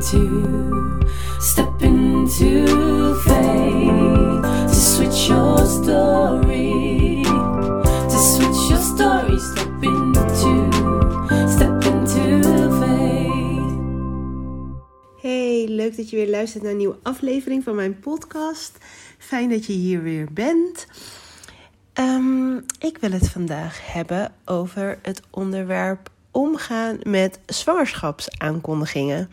into, step into faith to switch your story, to switch your story, step into, step. Hey, leuk dat je weer luistert naar een nieuwe aflevering van mijn podcast. Fijn dat je hier weer bent. Ehm, ik wil het vandaag hebben over het onderwerp omgaan met zwangerschapsaankondigingen.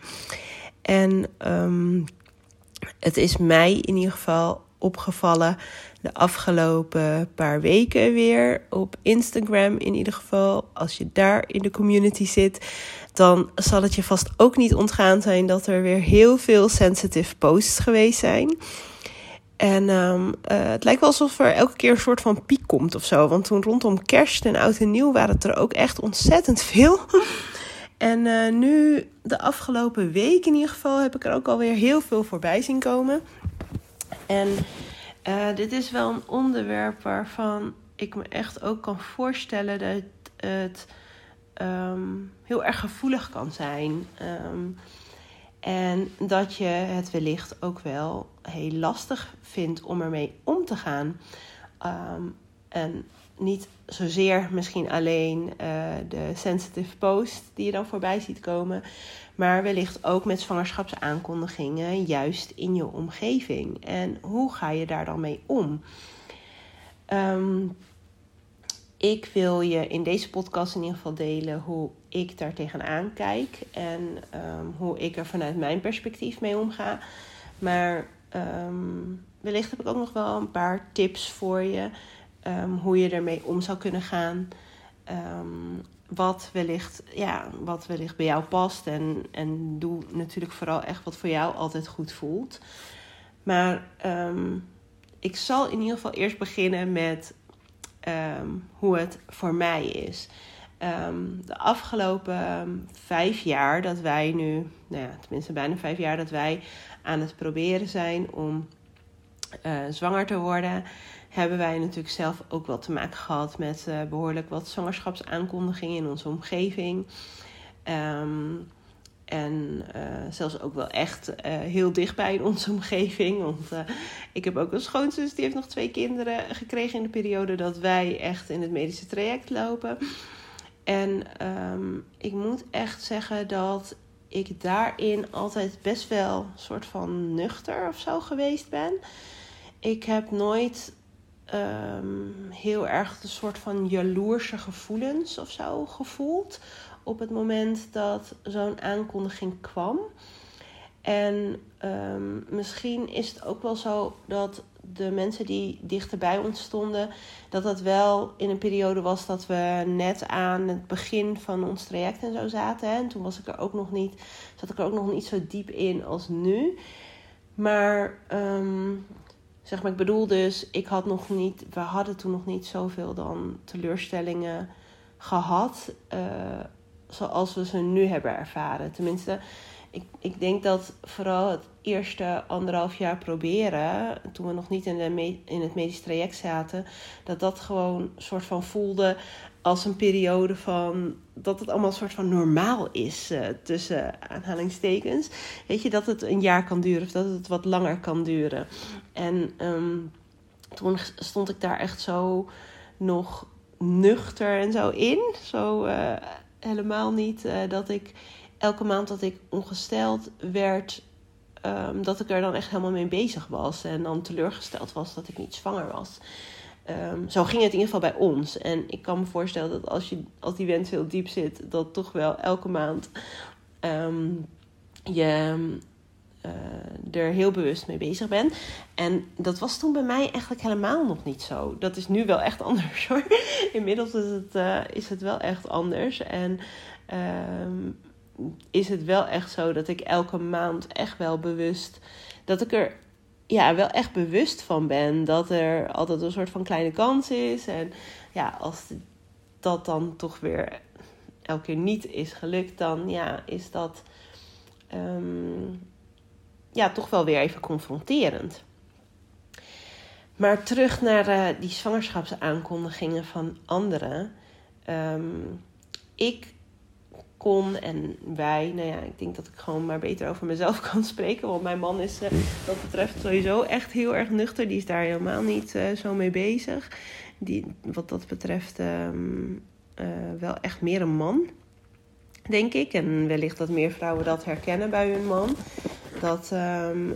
En ehm, het is mij in ieder geval opgevallen de afgelopen paar weken weer op Instagram in ieder geval. Als je daar in de community zit, dan zal het je vast ook niet ontgaan zijn dat er weer heel veel sensitive posts geweest zijn. En um, het lijkt wel alsof er elke keer een soort van piek komt of zo. Want toen rondom kerst en oud en nieuw waren het er ook echt ontzettend veel. En uh, nu, de afgelopen week in ieder geval, heb ik er ook alweer heel veel voorbij zien komen. En uh, dit is wel een onderwerp waarvan ik me echt ook kan voorstellen dat het um, heel erg gevoelig kan zijn. Um, en dat je het wellicht ook wel heel lastig vindt om ermee om te gaan. Um, en niet zozeer misschien alleen uh, de sensitive post die je dan voorbij ziet komen, maar wellicht ook met zwangerschapsaankondigingen juist in je omgeving. En hoe ga je daar dan mee om? Um, ik wil je in deze podcast in ieder geval delen hoe ik daar tegenaan kijk en um, hoe ik er vanuit mijn perspectief mee omga. Maar um, wellicht heb ik ook nog wel een paar tips voor je um, hoe je ermee om zou kunnen gaan. wat, wellicht, ja, wat wellicht bij jou past. En, en doe natuurlijk vooral echt wat voor jou altijd goed voelt. Maar ik zal in ieder geval eerst beginnen met hoe het voor mij is. De afgelopen vijf jaar dat wij nu, nou ja, tenminste bijna vijf jaar dat wij aan het proberen zijn om uh, zwanger te worden, hebben wij natuurlijk zelf ook wel te maken gehad met uh, behoorlijk wat zwangerschapsaankondigingen in onze omgeving. Um, en uh, zelfs ook wel echt uh, heel dichtbij in onze omgeving. Want ik heb ook een schoonzus die heeft nog twee kinderen gekregen in de periode dat wij echt in het medische traject lopen. En um, ik moet echt zeggen dat ik daarin altijd best wel soort van nuchter of zo geweest ben. Ik heb nooit um, heel erg een soort van jaloerse gevoelens of zo gevoeld op het moment dat zo'n aankondiging kwam. En um, misschien is het ook wel zo dat de mensen die dichterbij ons stonden, dat dat wel in een periode was dat we net aan het begin van ons traject en zo zaten. En toen was ik er ook nog niet, zat ik er ook nog niet zo diep in als nu. Maar um, zeg maar, ik bedoel dus, ik had nog niet, we hadden toen nog niet zoveel dan teleurstellingen gehad. Uh, zoals we ze nu hebben ervaren. Tenminste, ik, ik denk dat vooral het eerste anderhalf jaar proberen, toen we nog niet in, de in het medisch traject zaten, dat dat gewoon een soort van voelde als een periode van dat het allemaal een soort van normaal is uh, tussen aanhalingstekens. Weet je, dat het een jaar kan duren of dat het wat langer kan duren. En um, toen stond ik daar echt zo nog nuchter en zo in. Zo uh, helemaal niet uh, dat ik elke maand dat ik ongesteld werd, um, dat ik er dan echt helemaal mee bezig was. En dan teleurgesteld was dat ik niet zwanger was. Um, zo ging het in ieder geval bij ons. En ik kan me voorstellen dat als, je, als die wens heel diep zit, dat toch wel elke maand um, je uh, er heel bewust mee bezig bent. En dat was toen bij mij eigenlijk helemaal nog niet zo. Dat is nu wel echt anders hoor. Inmiddels is het, uh, is het wel echt anders. En uh, is het wel echt zo dat ik elke maand echt wel bewust. Dat ik er ja, wel echt bewust van ben. Dat er altijd een soort van kleine kans is. En ja, als dat dan toch weer elke keer niet is gelukt, dan ja, is dat. Um, ja, toch wel weer even confronterend. Maar terug naar uh, die zwangerschapsaankondigingen van anderen. Um, ik kon. En wij, nou ja, ik denk dat ik gewoon maar beter over mezelf kan spreken. Want mijn man is uh, dat betreft sowieso echt heel erg nuchter. Die is daar helemaal niet uh, zo mee bezig. Die, wat dat betreft um, uh, wel echt meer een man, denk ik. En wellicht dat meer vrouwen dat herkennen bij hun man. Dat um,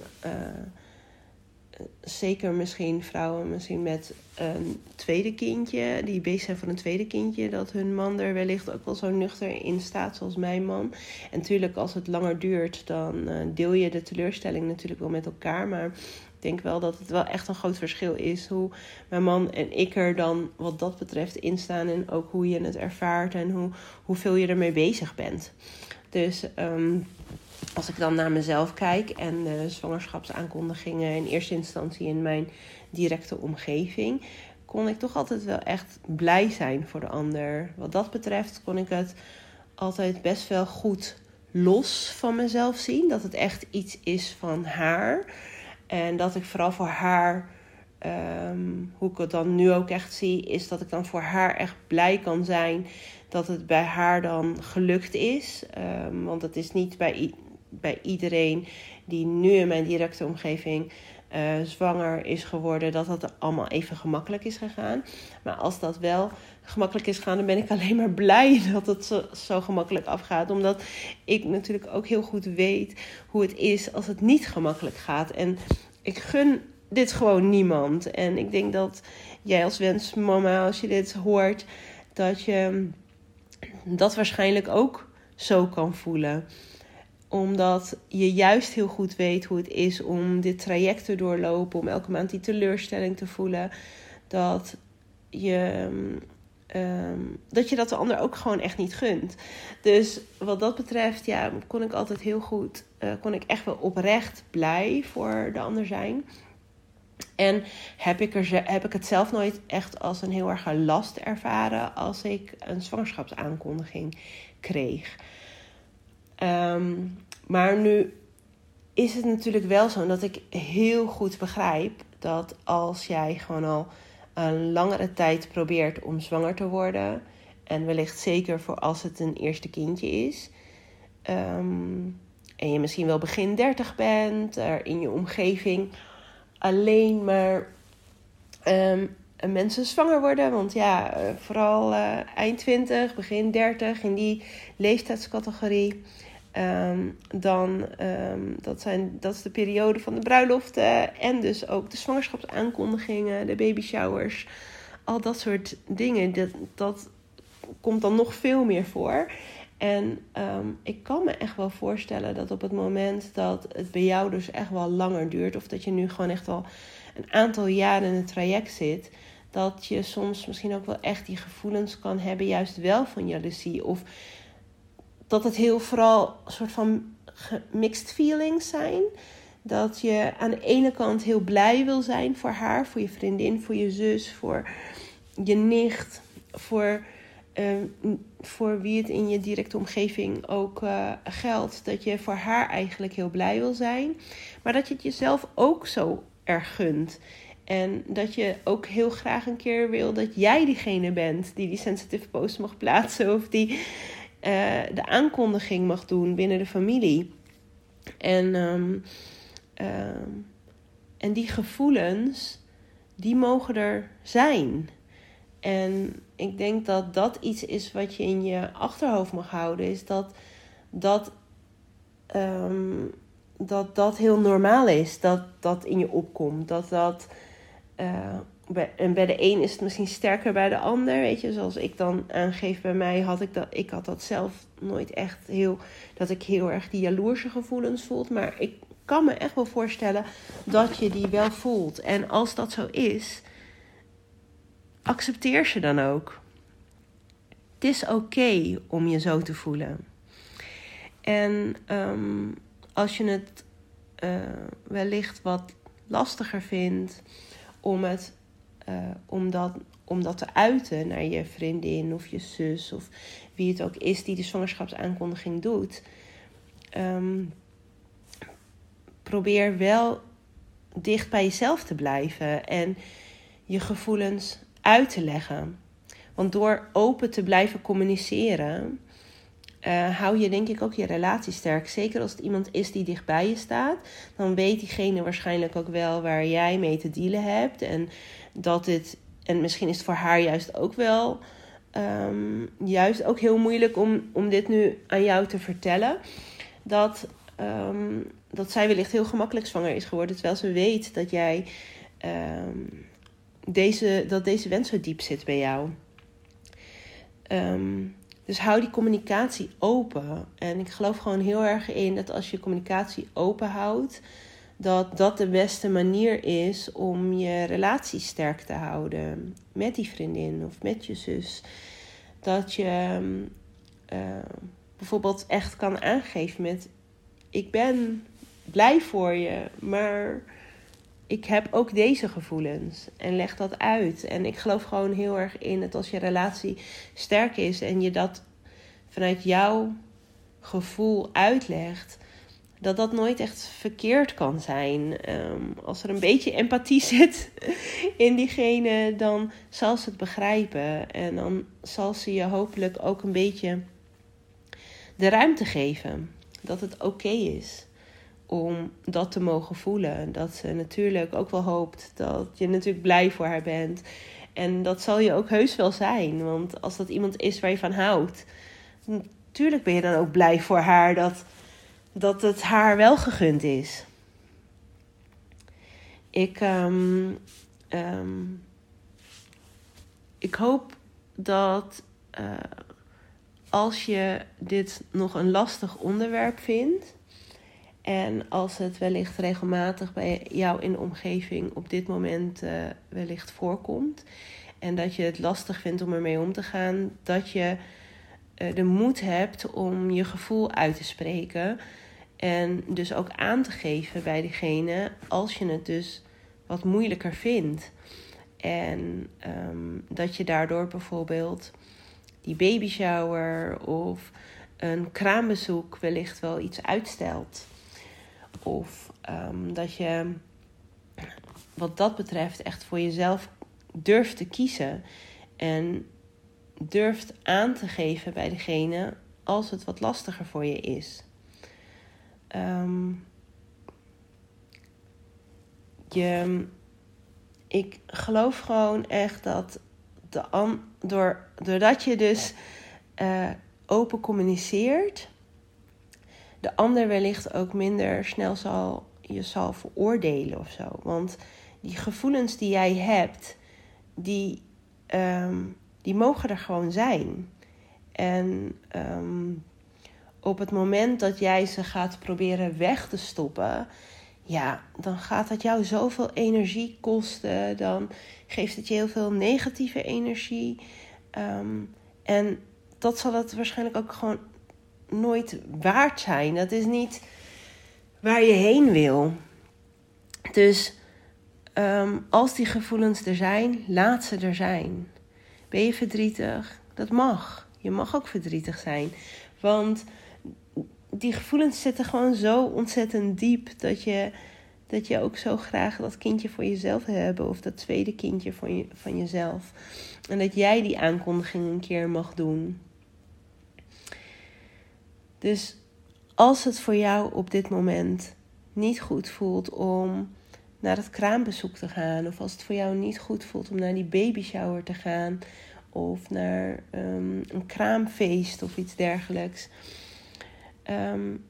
zeker misschien vrouwen misschien met een tweede kindje, die bezig zijn voor een tweede kindje, dat hun man er wellicht ook wel zo nuchter in staat zoals mijn man. En natuurlijk, als het langer duurt, dan uh, deel je de teleurstelling natuurlijk wel met elkaar. Maar ik denk wel dat het wel echt een groot verschil is hoe mijn man en ik er dan wat dat betreft in staan. En ook hoe je het ervaart en hoe, hoeveel je ermee bezig bent. Dus um, als ik dan naar mezelf kijk en zwangerschapsaankondigingen in eerste instantie in mijn directe omgeving, kon ik toch altijd wel echt blij zijn voor de ander. Wat dat betreft kon ik het altijd best wel goed los van mezelf zien. Dat het echt iets is van haar. En dat ik vooral voor haar, um, hoe ik het dan nu ook echt zie, is dat ik dan voor haar echt blij kan zijn dat het bij haar dan gelukt is. Um, want het is niet bij, bij iedereen die nu in mijn directe omgeving uh, zwanger is geworden, dat dat allemaal even gemakkelijk is gegaan. Maar als dat wel gemakkelijk is gegaan, dan ben ik alleen maar blij dat het zo, zo gemakkelijk afgaat. Omdat ik natuurlijk ook heel goed weet hoe het is als het niet gemakkelijk gaat. En ik gun dit gewoon niemand. En ik denk dat jij als wensmama, als je dit hoort, dat je dat waarschijnlijk ook zo kan voelen omdat je juist heel goed weet hoe het is om dit traject te doorlopen, om elke maand die teleurstelling te voelen. Dat je, um, dat, je dat de ander ook gewoon echt niet gunt. Dus wat dat betreft, ja, kon ik altijd heel goed, uh, kon ik echt wel oprecht blij voor de ander zijn. En heb ik, er, heb ik het zelf nooit echt als een heel erg last ervaren als ik een zwangerschapsaankondiging kreeg. Um, maar nu is het natuurlijk wel zo dat ik heel goed begrijp dat als jij gewoon al een langere tijd probeert om zwanger te worden, en wellicht zeker voor als het een eerste kindje is, um, en je misschien wel begin 30 bent, er in je omgeving alleen maar um, mensen zwanger worden. Want ja, eh, vooral uh, eind 20, begin 30 in die leeftijdscategorie. Um, dan, um, dat, zijn, dat is de periode van de bruiloften en dus ook de zwangerschapsaankondigingen, de baby showers. Al dat soort dingen, dat, dat komt dan nog veel meer voor. En um, ik kan me echt wel voorstellen dat op het moment dat het bij jou dus echt wel langer duurt, of dat je nu gewoon echt al een aantal jaren in het traject zit, dat je soms misschien ook wel echt die gevoelens kan hebben, juist wel van jaloezie. Of dat het heel vooral een soort van mixed feelings zijn. Dat je aan de ene kant heel blij wil zijn voor haar, voor je vriendin, voor je zus, voor je nicht, voor, uh, voor wie het in je directe omgeving ook uh, geldt. Dat je voor haar eigenlijk heel blij wil zijn, maar dat je het jezelf ook zo erg gunt. En dat je ook heel graag een keer wil dat jij diegene bent die die sensitive post mag plaatsen of die uh, de aankondiging mag doen binnen de familie. En, um, uh, en die gevoelens, die mogen er zijn. En ik denk dat dat iets is wat je in je achterhoofd mag houden. Is dat dat, um, dat, dat heel normaal is. Dat dat in je opkomt. Dat dat uh, en bij de een is het misschien sterker bij de ander. Weet je, zoals ik dan aangeef bij mij, had ik dat, ik had dat zelf nooit echt heel, dat ik heel erg die jaloerse gevoelens voelt. Maar ik kan me echt wel voorstellen dat je die wel voelt. En als dat zo is, accepteer ze dan ook. Het is oké om je zo te voelen. En um, als je het uh, wellicht wat lastiger vindt om het uh, om, dat, om dat te uiten naar je vriendin of je zus of wie het ook is die de zwangerschapsaankondiging doet. Um, probeer wel dicht bij jezelf te blijven en je gevoelens uit te leggen. Want door open te blijven communiceren, eh, hou je denk ik ook je relatie sterk. Zeker als het iemand is die dichtbij je staat. Dan weet diegene waarschijnlijk ook wel waar jij mee te dealen hebt. En dat dit. En misschien is het voor haar juist ook wel. ehm, juist ook heel moeilijk om, om dit nu aan jou te vertellen. Dat, ehm, dat zij wellicht heel gemakkelijk zwanger is geworden. Terwijl ze weet dat jij. ehm, deze, dat deze wens zo diep zit bij jou. Ehm, dus hou die communicatie open. En ik geloof gewoon heel erg in dat als je communicatie open houdt, dat dat de beste manier is om je relatie sterk te houden met die vriendin of met je zus. Dat je ehm, eh, bijvoorbeeld echt kan aangeven met: Ik ben blij voor je, maar ik heb ook deze gevoelens. En leg dat uit. En ik geloof gewoon heel erg in dat als je relatie sterk is en je dat vanuit jouw gevoel uitlegt, dat dat nooit echt verkeerd kan zijn. Ehm, als er een beetje empathie zit in diegene, dan zal ze het begrijpen. En dan zal ze je hopelijk ook een beetje de ruimte geven dat het oké is om dat te mogen voelen. Dat ze natuurlijk ook wel hoopt dat je natuurlijk blij voor haar bent. En dat zal je ook heus wel zijn. Want als dat iemand is waar je van houdt, natuurlijk ben je dan ook blij voor haar dat, dat het haar wel gegund is. Ik, ehm, ehm, ik hoop dat eh, als je dit nog een lastig onderwerp vindt. En als het wellicht regelmatig bij jou in de omgeving op dit moment uh, wellicht voorkomt. En dat je het lastig vindt om ermee om te gaan. Dat je uh, de moed hebt om je gevoel uit te spreken. En dus ook aan te geven bij degene als je het dus wat moeilijker vindt. En um, dat je daardoor bijvoorbeeld die baby shower of een kraambezoek wellicht wel iets uitstelt. Of um, dat je wat dat betreft echt voor jezelf durft te kiezen. En durft aan te geven bij degene als het wat lastiger voor je is. Je, ik geloof gewoon echt dat de door, doordat je dus uh, open communiceert, de ander wellicht ook minder snel zal je zal veroordelen of zo. Want die gevoelens die jij hebt, die, um, die mogen er gewoon zijn. En um, op het moment dat jij ze gaat proberen weg te stoppen, ja, dan gaat dat jou zoveel energie kosten. Dan geeft het je heel veel negatieve energie. Um, en dat zal het waarschijnlijk ook gewoon nooit waard zijn. Dat is niet waar je heen wil. Dus um, als die gevoelens er zijn, laat ze er zijn. Ben je verdrietig? Dat mag. Je mag ook verdrietig zijn. Want die gevoelens zitten gewoon zo ontzettend diep dat je, dat je ook zo graag dat kindje voor jezelf wil hebben. Of dat tweede kindje van, je, van jezelf. En dat jij die aankondiging een keer mag doen. Dus als het voor jou op dit moment niet goed voelt om naar het kraambezoek te gaan, of als het voor jou niet goed voelt om naar die baby shower te gaan, of naar um, een kraamfeest of iets dergelijks. Um,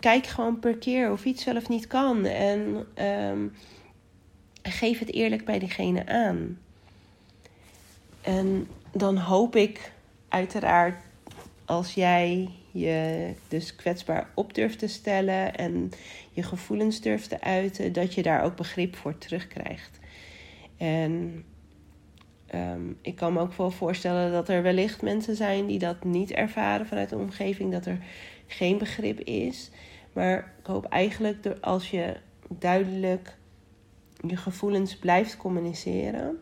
kijk gewoon per keer of iets wel of niet kan en um, geef het eerlijk bij diegene aan. En dan hoop ik uiteraard als jij je dus kwetsbaar op durft te stellen en je gevoelens durft te uiten, dat je daar ook begrip voor terugkrijgt. En um, ik kan me ook wel voorstellen dat er wellicht mensen zijn die dat niet ervaren vanuit de omgeving, dat er geen begrip is. Maar ik hoop eigenlijk dat als je duidelijk je gevoelens blijft communiceren.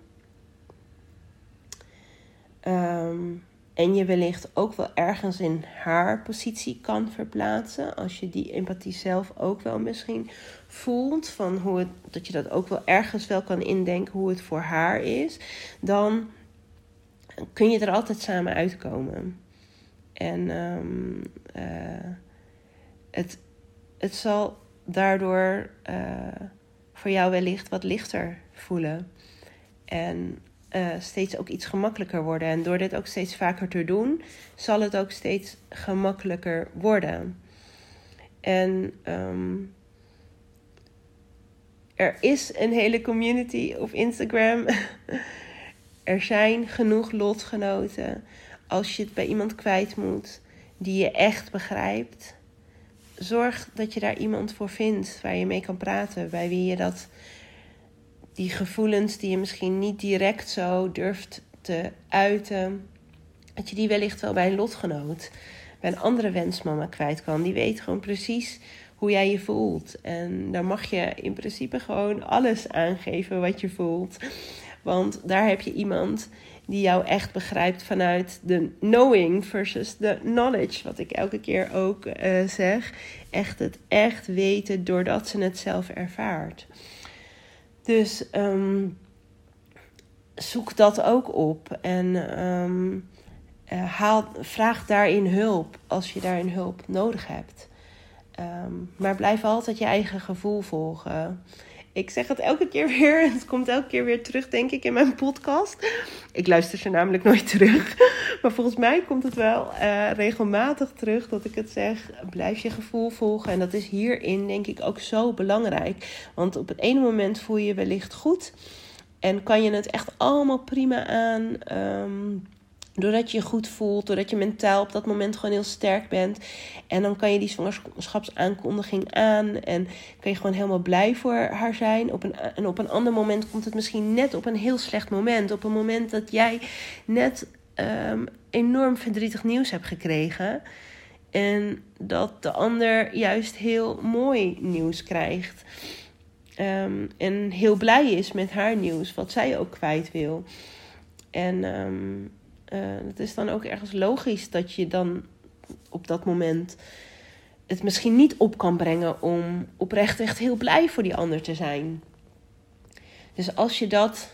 Um, en je wellicht ook wel ergens in haar positie kan verplaatsen. Als je die empathie zelf ook wel misschien voelt. Van hoe dat je dat ook wel ergens wel kan indenken hoe het voor haar is. Dan kun je er altijd samen uitkomen. En ehm, eh, het, het zal daardoor eh, voor jou wellicht wat lichter voelen. En eh, steeds ook iets gemakkelijker worden. En door dit ook steeds vaker te doen, zal het ook steeds gemakkelijker worden. En ehm, er is een hele community op Instagram. er zijn genoeg lotgenoten. Als je het bij iemand kwijt moet die je echt begrijpt, zorg dat je daar iemand voor vindt waar je mee kan praten, bij wie je dat die gevoelens die je misschien niet direct zo durft te uiten, dat je die wellicht wel bij een lotgenoot, bij een andere wensmama kwijt kan. Die weet gewoon precies hoe jij je voelt. En dan mag je in principe gewoon alles aangeven wat je voelt. Want daar heb je iemand die jou echt begrijpt vanuit de knowing versus de knowledge. Wat ik elke keer ook uh, zeg. Echt het echt weten doordat ze het zelf ervaart. Dus um, zoek dat ook op en um, haal, vraag daarin hulp als je daarin hulp nodig hebt. Um, maar blijf altijd je eigen gevoel volgen. Ik zeg het elke keer weer het komt elke keer weer terug, denk ik, in mijn podcast. Ik luister ze namelijk nooit terug. Maar volgens mij komt het wel uh, regelmatig terug dat ik het zeg. Blijf je gevoel volgen. En dat is hierin, denk ik, ook zo belangrijk. Want op het ene moment voel je je wellicht goed. En kan je het echt allemaal prima aan. Um, Doordat je je goed voelt, doordat je mentaal op dat moment gewoon heel sterk bent. En dan kan je die zwangerschapsaankondiging aan. En kan je gewoon helemaal blij voor haar zijn. Op een, en op een ander moment komt het misschien net op een heel slecht moment. Op een moment dat jij net um, enorm verdrietig nieuws hebt gekregen. En dat de ander juist heel mooi nieuws krijgt. Um, en heel blij is met haar nieuws, wat zij ook kwijt wil. En um, uh, het is dan ook ergens logisch dat je dan op dat moment het misschien niet op kan brengen om oprecht echt heel blij voor die ander te zijn. Dus als je dat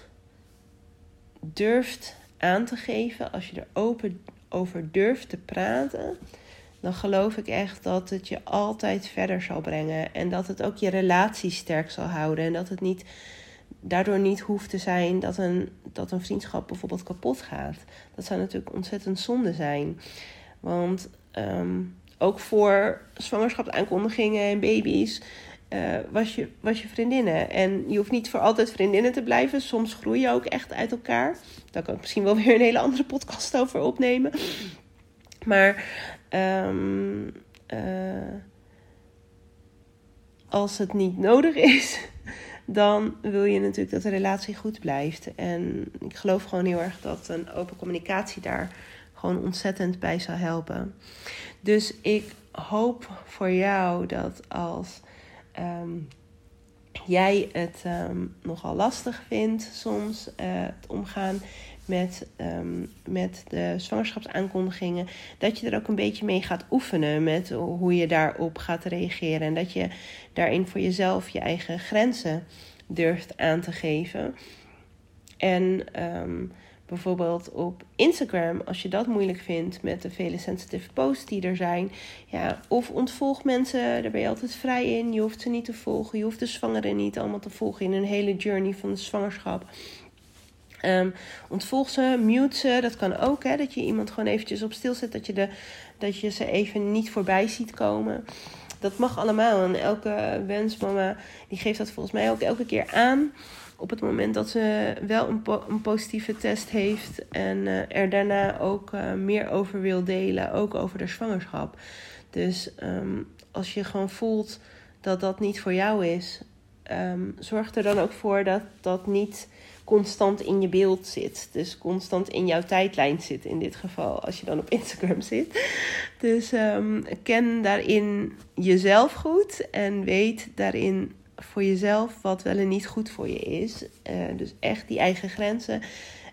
durft aan te geven, als je er open over durft te praten, dan geloof ik echt dat het je altijd verder zal brengen. En dat het ook je relatie sterk zal houden. En dat het niet daardoor niet hoeft te zijn dat een, dat een vriendschap bijvoorbeeld kapot gaat. Dat zou natuurlijk ontzettend zonde zijn. Want um, ook voor zwangerschapsaankondigingen en baby's uh, was, je, was je vriendinnen. En je hoeft niet voor altijd vriendinnen te blijven. Soms groei je ook echt uit elkaar. Daar kan ik misschien wel weer een hele andere podcast over opnemen. Maar um, uh, als het niet nodig is, dan wil je natuurlijk dat de relatie goed blijft. En ik geloof gewoon heel erg dat een open communicatie daar gewoon ontzettend bij zal helpen. Dus ik hoop voor jou dat als um, jij het um, nogal lastig vindt soms uh, het omgaan met, um, met de zwangerschapsaankondigingen, dat je er ook een beetje mee gaat oefenen met hoe je daarop gaat reageren. En dat je daarin voor jezelf je eigen grenzen durft aan te geven. En um, bijvoorbeeld op Instagram, als je dat moeilijk vindt met de vele sensitive posts die er zijn. Ja, of ontvolg mensen, daar ben je altijd vrij in. Je hoeft ze niet te volgen. Je hoeft de zwangeren niet allemaal te volgen in een hele journey van de zwangerschap. Um, ontvolg ze, mute ze, dat kan ook. Hè, dat je iemand gewoon eventjes op stil zet, dat je, de, dat je ze even niet voorbij ziet komen. Dat mag allemaal. En elke wensmama die geeft dat volgens mij ook elke keer aan. Op het moment dat ze wel een, een positieve test heeft. En uh, er daarna ook uh, meer over wil delen. Ook over de zwangerschap. Dus um, als je gewoon voelt dat dat niet voor jou is. Um, zorg er dan ook voor dat dat niet constant in je beeld zit. Dus constant in jouw tijdlijn zit in dit geval, als je dan op Instagram zit. Dus um, ken daarin jezelf goed en weet daarin voor jezelf wat wel en niet goed voor je is. Uh, dus echt die eigen grenzen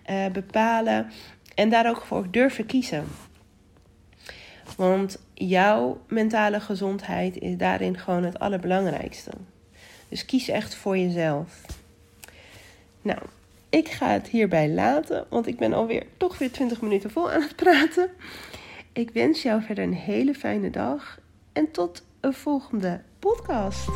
uh, bepalen en daar ook voor durven kiezen. Want jouw mentale gezondheid is daarin gewoon het allerbelangrijkste. Dus kies echt voor jezelf. Nou, ik ga het hierbij laten, want ik ben alweer toch weer 20 minuten vol aan het praten. Ik wens jou verder een hele fijne dag en tot een volgende podcast.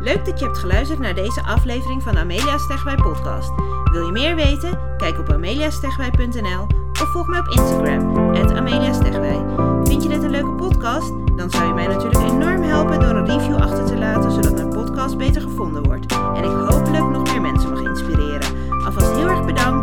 Leuk dat je hebt geluisterd naar deze aflevering van Amelia Stegwij Podcast. Wil je meer weten? Kijk op ameliastegwij.nl of volg mij op Instagram, ameliastegwij. Vind je dit een leuke podcast? Dan zou je mij natuurlijk enorm helpen door een review achter te laten, zodat mijn podcast beter gevonden wordt. En ik hopelijk But I'm.